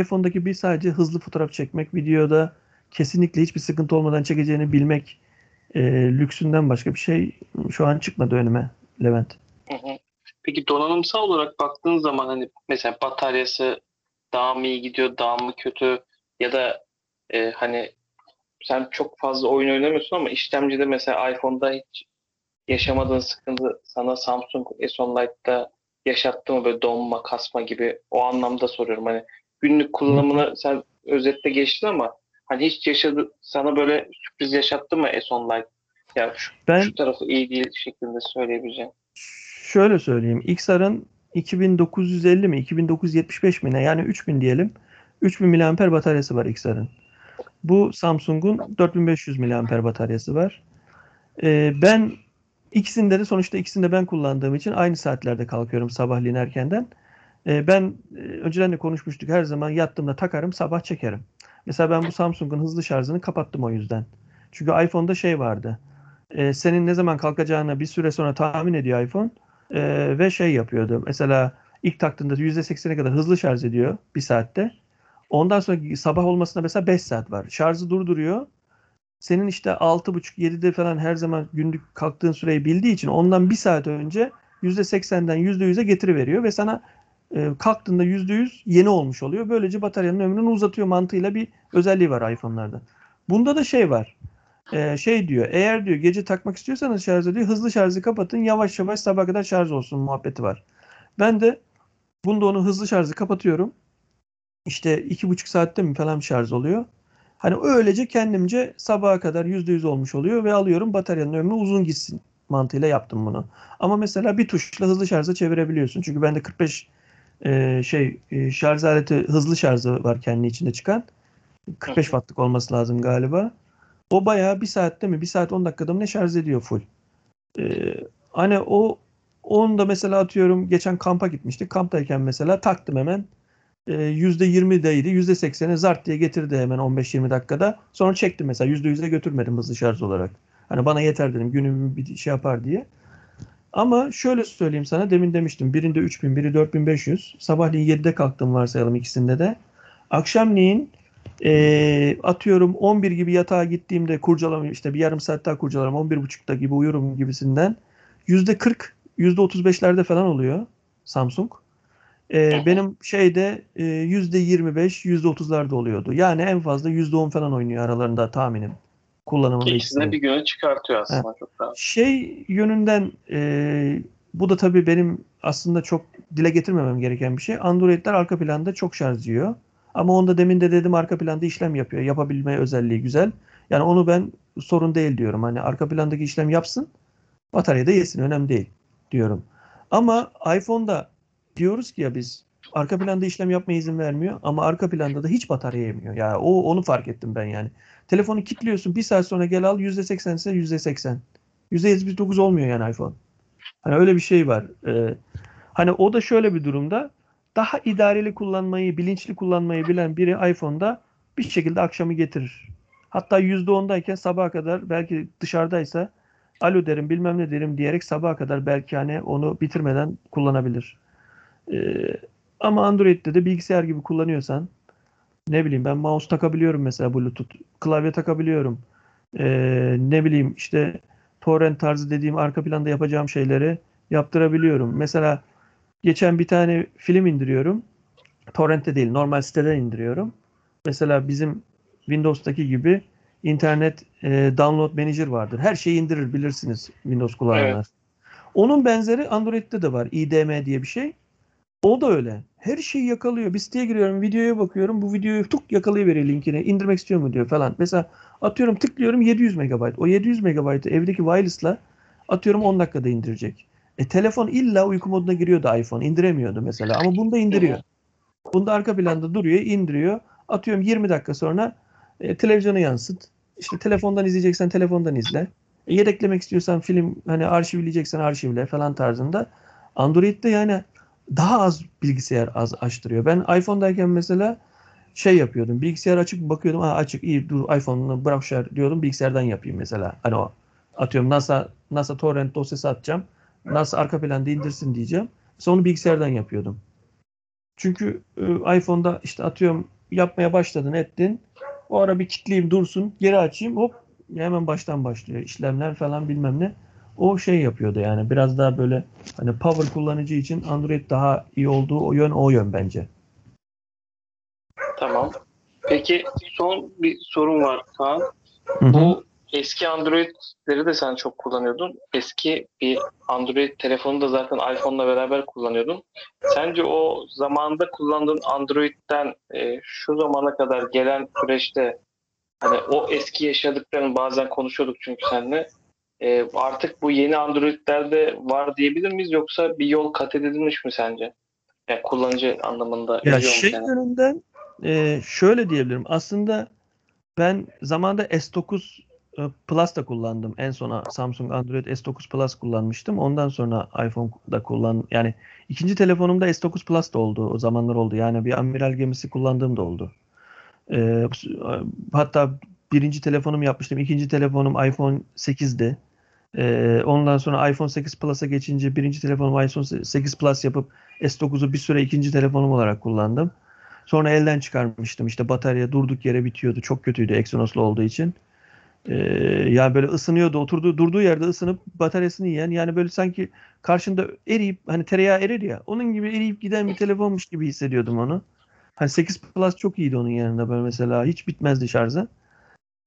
iPhone'daki bir sadece hızlı fotoğraf çekmek, videoda kesinlikle hiçbir sıkıntı olmadan çekeceğini bilmek e, lüksünden başka bir şey şu an çıkmadı önüme Levent. Hı hı. Peki donanımsal olarak baktığın zaman hani mesela bataryası daha mı iyi gidiyor, daha mı kötü ya da e, hani sen çok fazla oyun oynamıyorsun ama işlemcide mesela iPhone'da hiç yaşamadığın sıkıntı sana Samsung S10 Lite'da yaşattı mı böyle donma, kasma gibi o anlamda soruyorum. Hani günlük kullanımını sen özetle geçtin ama hani hiç yaşadı sana böyle sürpriz yaşattı mı S10 Lite? Yani şu, Ben şu tarafı iyi değil şeklinde söyleyebileceğim. Şöyle söyleyeyim. XR'ın 2950 mi 2975 mi ne yani 3000 diyelim. 3000 mAh bataryası var XR'ın. Bu Samsung'un 4500 mAh bataryası var. Ee, ben ikisinde de sonuçta ikisini de ben kullandığım için aynı saatlerde kalkıyorum sabahleyin erkenden. Ee, ben e, önceden de konuşmuştuk her zaman yattığımda takarım sabah çekerim. Mesela ben bu Samsung'un hızlı şarjını kapattım o yüzden. Çünkü iPhone'da şey vardı. Ee, senin ne zaman kalkacağını bir süre sonra tahmin ediyor iPhone. Ee, ve şey yapıyordu. Mesela ilk taktığında %80'e kadar hızlı şarj ediyor bir saatte. Ondan sonra sabah olmasına mesela 5 saat var. Şarjı durduruyor. Senin işte 6.30-7'de falan her zaman günlük kalktığın süreyi bildiği için ondan bir saat önce %80'den %100'e getiriveriyor ve sana e, kalktığında %100 yeni olmuş oluyor. Böylece bataryanın ömrünü uzatıyor mantığıyla bir özelliği var iPhone'larda. Bunda da şey var. E, şey diyor eğer diyor gece takmak istiyorsanız şarjı diyor hızlı şarjı kapatın yavaş yavaş sabah kadar şarj olsun muhabbeti var. Ben de bunda onu hızlı şarjı kapatıyorum. İşte iki buçuk saatte mi falan şarj oluyor. Hani öylece kendimce sabaha kadar %100 olmuş oluyor ve alıyorum bataryanın ömrü uzun gitsin mantığıyla yaptım bunu. Ama mesela bir tuşla hızlı şarja çevirebiliyorsun. Çünkü bende 45 e, şey e, şarj aleti hızlı şarjı var kendi içinde çıkan. 45 wattlık olması lazım galiba. O bayağı bir saatte mi bir saat 10 dakikada mı ne şarj ediyor full. Ee, hani o onu da mesela atıyorum geçen kampa gitmiştik. Kamptayken mesela taktım hemen. Ee, %20'deydi. %80'e zart diye getirdi hemen 15-20 dakikada. Sonra çektim mesela. %100'e götürmedim hızlı şarj olarak. Hani bana yeter dedim. Günümü bir şey yapar diye. Ama şöyle söyleyeyim sana. Demin demiştim. Birinde 3000, biri 4500. Sabahleyin 7'de kalktım varsayalım ikisinde de. Akşamleyin e, atıyorum 11 gibi yatağa gittiğimde kurcalamıyorum işte bir yarım saat daha kurcalarım 11.30'da gibi uyurum gibisinden %40 %35'lerde falan oluyor Samsung. E, benim şeyde e, %25 %30'larda oluyordu. Yani en fazla %10 falan oynuyor aralarında tahminim. Kullanımında İkisini bir güne çıkartıyor aslında çok rahat. Şey yönünden e, bu da tabii benim aslında çok dile getirmemem gereken bir şey. Android'ler arka planda çok şarj yiyor. Ama onda demin de dedim arka planda işlem yapıyor. Yapabilme özelliği güzel. Yani onu ben sorun değil diyorum. Hani arka plandaki işlem yapsın. Batarya da yesin. Önemli değil diyorum. Ama iPhone'da diyoruz ki ya biz arka planda işlem yapmaya izin vermiyor ama arka planda da hiç batarya yemiyor. Yani o onu fark ettim ben yani. Telefonu kilitliyorsun bir saat sonra gel al %80 ise %80. %79 olmuyor yani iPhone. Hani öyle bir şey var. Ee, hani o da şöyle bir durumda daha idareli kullanmayı, bilinçli kullanmayı bilen biri iPhone'da bir şekilde akşamı getirir. Hatta %10'dayken sabaha kadar belki dışarıdaysa alo derim bilmem ne derim diyerek sabaha kadar belki hani onu bitirmeden kullanabilir. Ee, ama Android'de de bilgisayar gibi kullanıyorsan ne bileyim ben mouse takabiliyorum mesela Bluetooth. Klavye takabiliyorum. Ee, ne bileyim işte torrent tarzı dediğim arka planda yapacağım şeyleri yaptırabiliyorum. Mesela geçen bir tane film indiriyorum. Torrent'te değil normal siteden indiriyorum. Mesela bizim Windows'taki gibi internet e, download manager vardır. Her şeyi indirir bilirsiniz Windows kullananlar. Evet. Onun benzeri Android'de de var. IDM diye bir şey. O da öyle. Her şeyi yakalıyor. Bir siteye giriyorum, videoya bakıyorum. Bu videoyu tuk yakalayıveriyor linkini. İndirmek istiyor mu diyor falan. Mesela atıyorum tıklıyorum 700 MB. O 700 MB'ı evdeki wireless'la atıyorum 10 dakikada indirecek. E telefon illa uyku moduna giriyordu iPhone. indiremiyordu mesela. Ama bunda indiriyor. Bunda arka planda duruyor, indiriyor. Atıyorum 20 dakika sonra e, televizyona yansıt. İşte telefondan izleyeceksen telefondan izle. E, yedeklemek istiyorsan film hani arşivleyeceksen arşivle falan tarzında. Android'de yani daha az bilgisayar az açtırıyor. Ben iPhone'dayken mesela şey yapıyordum. Bilgisayar açıp bakıyordum. Ha açık iyi dur iPhone'unu bırak şer diyordum. Bilgisayardan yapayım mesela. Hani o atıyorum NASA NASA torrent dosyası atacağım. NASA arka planda indirsin diyeceğim. Sonra onu bilgisayardan yapıyordum. Çünkü e, iPhone'da işte atıyorum yapmaya başladın ettin. O ara bir kitleyeyim dursun. Geri açayım hop hemen baştan başlıyor. işlemler falan bilmem ne. O şey yapıyordu yani biraz daha böyle hani power kullanıcı için Android daha iyi olduğu o yön o yön bence. Tamam. Peki son bir sorun var Kaan. Bu eski Android'leri de sen çok kullanıyordun. Eski bir Android telefonu da zaten iPhone'la beraber kullanıyordun. Sence o zamanda kullandığın Android'den e, şu zamana kadar gelen süreçte hani o eski yaşadıklarını bazen konuşuyorduk çünkü seninle. e, artık bu yeni Android'lerde var diyebilir miyiz yoksa bir yol kat edilmiş mi sence? Yani kullanıcı anlamında. Ya şey seni? yönünden e, şöyle diyebilirim. Aslında ben zamanda S9 e, Plus da kullandım. En sona Samsung Android S9 Plus kullanmıştım. Ondan sonra iPhone'da kullan yani ikinci telefonumda S9 Plus da oldu. O zamanlar oldu. Yani bir amiral gemisi kullandığım da oldu. E, hatta birinci telefonum yapmıştım. İkinci telefonum iPhone 8'di. E, ondan sonra iPhone 8 Plus'a geçince birinci telefonum iPhone 8 Plus yapıp S9'u bir süre ikinci telefonum olarak kullandım. Sonra elden çıkarmıştım. İşte batarya durduk yere bitiyordu. Çok kötüydü Exynos'lu olduğu için. Ee, yani böyle ısınıyordu. Oturduğu durduğu yerde ısınıp bataryasını yiyen yani böyle sanki karşında eriyip hani tereyağı erir ya onun gibi eriyip giden bir telefonmuş gibi hissediyordum onu. Hani 8 Plus çok iyiydi onun yanında böyle mesela hiç bitmezdi şarjı.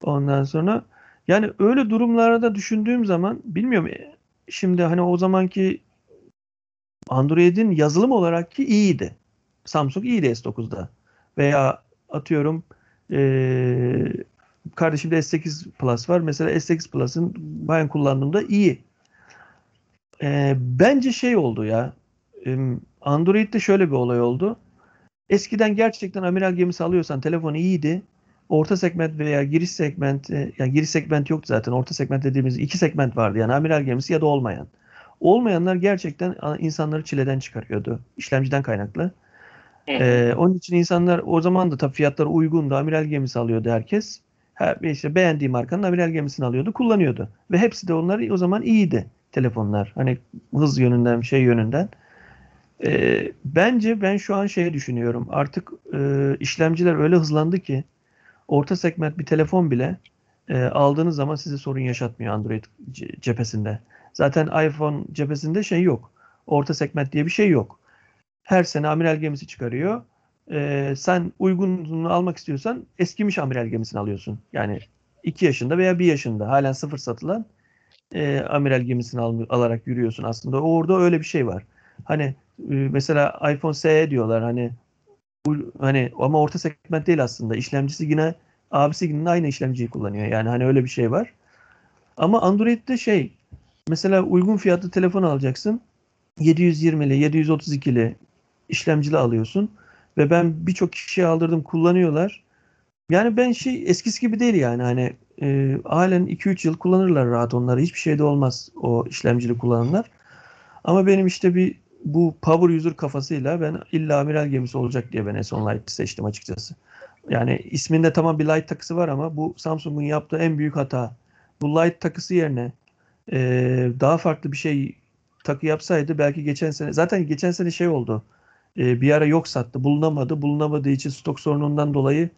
Ondan sonra yani öyle durumlarda düşündüğüm zaman bilmiyorum e, şimdi hani o zamanki Android'in yazılım olarak ki iyiydi. Samsung iyiydi S9'da. Veya atıyorum eee kardeşimde S8 Plus var. Mesela S8 Plus'ın ben kullandığımda iyi. Eee, bence şey oldu ya. em, Android'de şöyle bir olay oldu. Eskiden gerçekten amiral gemisi alıyorsan telefonu iyiydi. Orta segment veya giriş segment, e, yani giriş segment yoktu zaten. Orta segment dediğimiz iki segment vardı. Yani amiral gemisi ya da olmayan. Olmayanlar gerçekten insanları çileden çıkarıyordu. İşlemciden kaynaklı. Ee, onun için insanlar o zaman da tabii fiyatları uygundu. Amiral gemisi alıyordu herkes. Her, işte beğendiği markanın amiral gemisini alıyordu, kullanıyordu. Ve hepsi de onlar o zaman iyiydi telefonlar. Hani hız yönünden, şey yönünden. Ee, bence ben şu an şey düşünüyorum. Artık e, işlemciler öyle hızlandı ki orta segment bir telefon bile e, aldığınız zaman size sorun yaşatmıyor Android ce- cephesinde. Zaten iPhone cephesinde şey yok. Orta segment diye bir şey yok. Her sene amiral gemisi çıkarıyor. Ee, sen uygununu almak istiyorsan eskimiş amiral gemisini alıyorsun. Yani 2 yaşında veya 1 yaşında halen sıfır satılan e, amiral gemisini al- alarak yürüyorsun aslında. Orada öyle bir şey var. Hani e, mesela iPhone SE diyorlar hani bu- hani ama orta segment değil aslında. İşlemcisi yine abisi yine aynı işlemciyi kullanıyor. Yani hani öyle bir şey var. Ama Android'de şey mesela uygun fiyatlı telefon alacaksın. 720'li, 732'li işlemcili alıyorsun. Ve ben birçok kişiye aldırdım kullanıyorlar. Yani ben şey eskisi gibi değil yani hani e, halen 2-3 yıl kullanırlar rahat onları. Hiçbir şey de olmaz o işlemcili kullananlar. Ama benim işte bir bu power user kafasıyla ben illa amiral gemisi olacak diye ben S10 Lite seçtim açıkçası. Yani isminde tamam bir Lite takısı var ama bu Samsung'un yaptığı en büyük hata. Bu Lite takısı yerine e, daha farklı bir şey takı yapsaydı belki geçen sene zaten geçen sene şey oldu. E, bir ara yok sattı. Bulunamadı. Bulunamadığı için stok sorunundan dolayı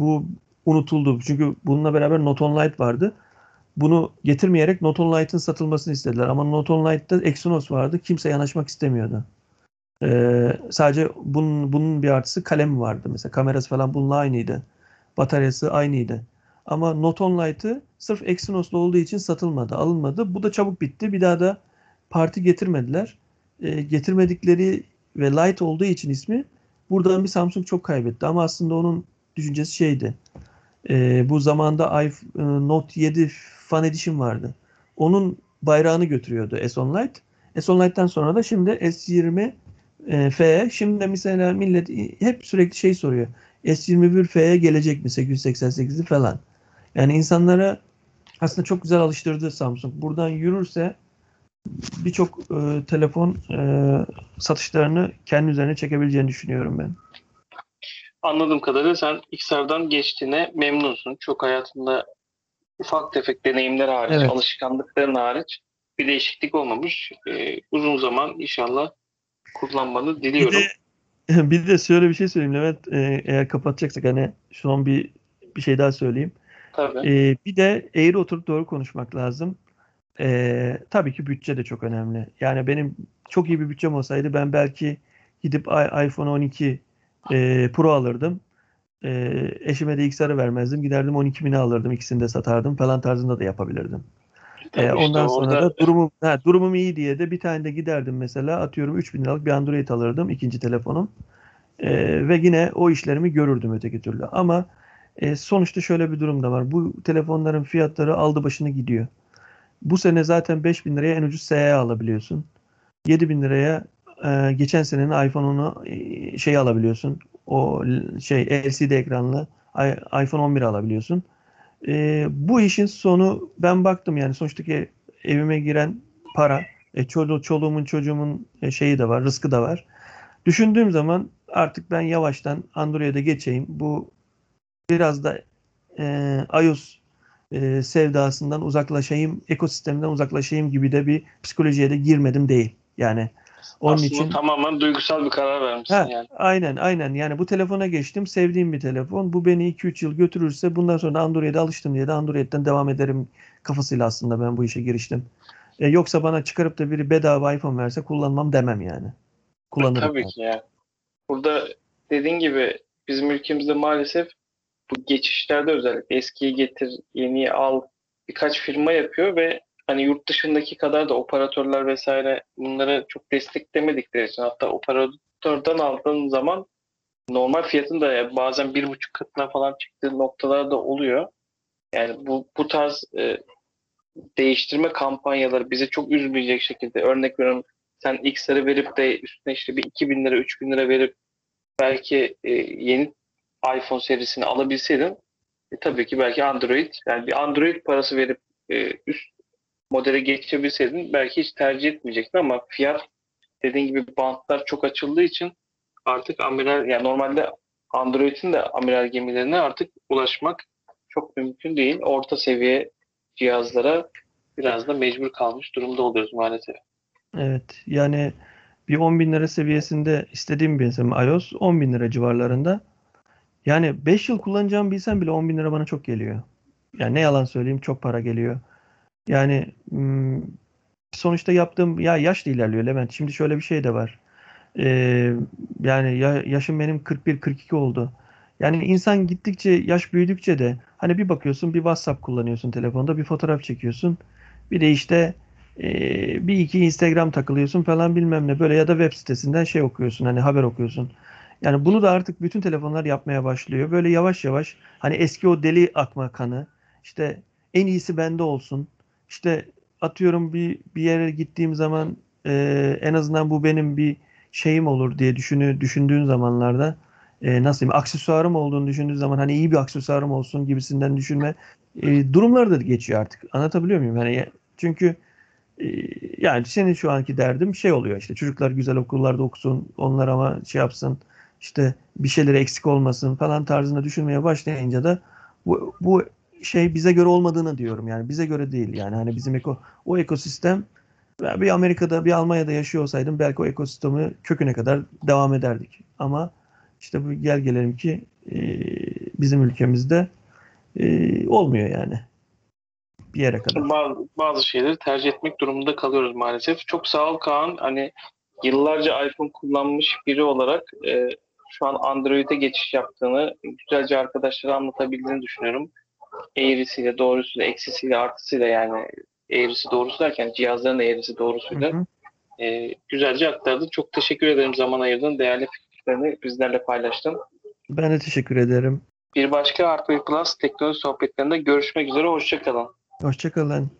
bu unutuldu. Çünkü bununla beraber Note On Lite vardı. Bunu getirmeyerek Note On Lite'ın satılmasını istediler. Ama Note On Lite'da Exynos vardı. Kimse yanaşmak istemiyordu. Ee, sadece bunun, bunun bir artısı kalem vardı. Mesela kamerası falan bununla aynıydı. Bataryası aynıydı. Ama Note On Lite'ı sırf Exynos'lu olduğu için satılmadı, alınmadı. Bu da çabuk bitti. Bir daha da parti getirmediler. Ee, getirmedikleri ve Lite olduğu için ismi buradan bir Samsung çok kaybetti. Ama aslında onun düşüncesi şeydi. Ee, bu zamanda iPhone, e, Note 7 Fan Edition vardı. Onun bayrağını götürüyordu S10 Lite. S10 Lite'den sonra da şimdi S20 e, F. Şimdi mesela millet hep sürekli şey soruyor. S21 F'ye gelecek mi 888'i falan. Yani insanlara aslında çok güzel alıştırdı Samsung. Buradan yürürse birçok e, telefon e, satışlarını kendi üzerine çekebileceğini düşünüyorum ben. Anladığım kadarıyla sen XR'dan geçtiğine memnunsun. Çok hayatında ufak tefek deneyimler hariç, Evet. alışkanlıkların hariç bir değişiklik olmamış. Ee, uzun zaman inşallah kullanmanı Bir diliyorum. de, <laughs> bir de şöyle bir şey söyleyeyim Levent. E, eğer kapatacaksak hani son bir bir şey daha söyleyeyim. Tabii. Ee, bir de eğri oturup doğru konuşmak lazım. Ee, tabii ki bütçe de çok önemli. Yani benim çok iyi bir bütçem olsaydı ben belki gidip iPhone 12 e, Pro alırdım. Ee, eşime de XR'ı vermezdim. Giderdim 12 bini alırdım. İkisini de satardım falan tarzında da yapabilirdim. Tabii işte ondan sonra orada da durumum, ha, durumum iyi diye de bir tane de giderdim mesela atıyorum 3000 liralık bir Android alırdım ikinci telefonum. Ee, ve yine o işlerimi görürdüm öteki türlü. Ama e, sonuçta şöyle bir durum da var. Bu telefonların fiyatları aldı başını gidiyor. Bu sene zaten 5000 liraya en ucuz SE alabiliyorsun. 7000 liraya e, geçen senenin iPhone'unu e, şey alabiliyorsun. O şey LCD ekranlı iPhone 11 alabiliyorsun. E, bu işin sonu ben baktım yani sonuçtaki evime giren para, e, çolu, çoluğumun çocuğumun e, şeyi de var, rızkı da var. Düşündüğüm zaman artık ben yavaştan Android'e geçeyim. Bu biraz da e, iOS e, sevdasından uzaklaşayım, ekosistemden uzaklaşayım gibi de bir psikolojiye de girmedim değil. Yani onun Aslında için tamamen duygusal bir karar vermişsin Ha, yani. aynen aynen yani bu telefona geçtim sevdiğim bir telefon bu beni 2-3 yıl götürürse bundan sonra Android'e alıştım diye de Android'den devam ederim kafasıyla aslında ben bu işe giriştim. E, yoksa bana çıkarıp da biri bedava iPhone verse kullanmam demem yani. Kullanırım. Tabii yani. ki yani. Burada dediğin gibi bizim ülkemizde maalesef bu geçişlerde özellikle eskiyi getir, yeniyi al birkaç firma yapıyor ve hani yurt dışındaki kadar da operatörler vesaire bunları çok desteklemedikleri için hatta operatörden aldığın zaman normal fiyatın da bazen bir buçuk katına falan çıktığı noktalar da oluyor. Yani bu bu tarz e, değiştirme kampanyaları bizi çok üzmeyecek şekilde örnek veriyorum sen X'leri verip de üstüne işte bir 2000 lira 3000 lira verip belki e, yeni iPhone serisini alabilseydin e, tabii ki belki Android yani bir Android parası verip e, üst modele geçebilseydin belki hiç tercih etmeyecektin ama fiyat dediğin gibi bantlar çok açıldığı için artık amiral yani normalde Android'in de amiral gemilerine artık ulaşmak çok mümkün değil. Orta seviye cihazlara biraz da mecbur kalmış durumda oluyoruz maalesef. Evet yani bir 10 bin lira seviyesinde istediğim bir mesela iOS 10 bin lira civarlarında. Yani 5 yıl kullanacağımı bilsem bile 10 bin lira bana çok geliyor. Yani ne yalan söyleyeyim çok para geliyor. Yani hmm, sonuçta yaptığım ya yaş da ilerliyor Levent. Şimdi şöyle bir şey de var. Ee, yani ya, yaşım benim 41-42 oldu. Yani insan gittikçe yaş büyüdükçe de hani bir bakıyorsun bir WhatsApp kullanıyorsun telefonda bir fotoğraf çekiyorsun. Bir de işte ee, bir iki Instagram takılıyorsun falan bilmem ne böyle ya da web sitesinden şey okuyorsun hani haber okuyorsun. Yani bunu da artık bütün telefonlar yapmaya başlıyor. Böyle yavaş yavaş hani eski o deli akma kanı işte en iyisi bende olsun. İşte atıyorum bir bir yere gittiğim zaman e, en azından bu benim bir şeyim olur diye düşünü, düşündüğün zamanlarda e, nasıl diyeyim aksesuarım olduğunu düşündüğün zaman hani iyi bir aksesuarım olsun gibisinden düşünme e, durumları da geçiyor artık. Anlatabiliyor muyum? Yani çünkü Yani senin şu anki derdin şey oluyor işte çocuklar güzel okullarda okusun, onlar ama şey yapsın, işte bir şeyleri eksik olmasın falan tarzında düşünmeye başlayınca da bu, bu şey bize göre olmadığını diyorum yani bize göre değil yani hani bizim eko, o ekosistem bir Amerika'da bir Almanya'da yaşıyor olsaydım belki o ekosistemi köküne kadar devam ederdik ama işte bu gel gelelim ki e, bizim ülkemizde e, olmuyor yani bir yere kadar. Bazı, bazı şeyleri tercih etmek durumunda kalıyoruz maalesef. Çok sağ ol Kaan. Hani yıllarca iPhone kullanmış biri olarak e, şu an Android'e geçiş yaptığını güzelce arkadaşlara anlatabildiğini düşünüyorum. Eğrisiyle, doğrusuyla, eksisiyle, artısıyla yani eğrisi doğrusu derken cihazların eğrisi doğrusuyla Hı hı. e, güzelce aktardın. Çok teşekkür ederim zaman ayırdın. Değerli fikirlerini bizlerle paylaştın. Ben de teşekkür ederim. Bir başka Artway Plus teknoloji sohbetlerinde görüşmek üzere. Hoşçakalın. Hoşçakalın.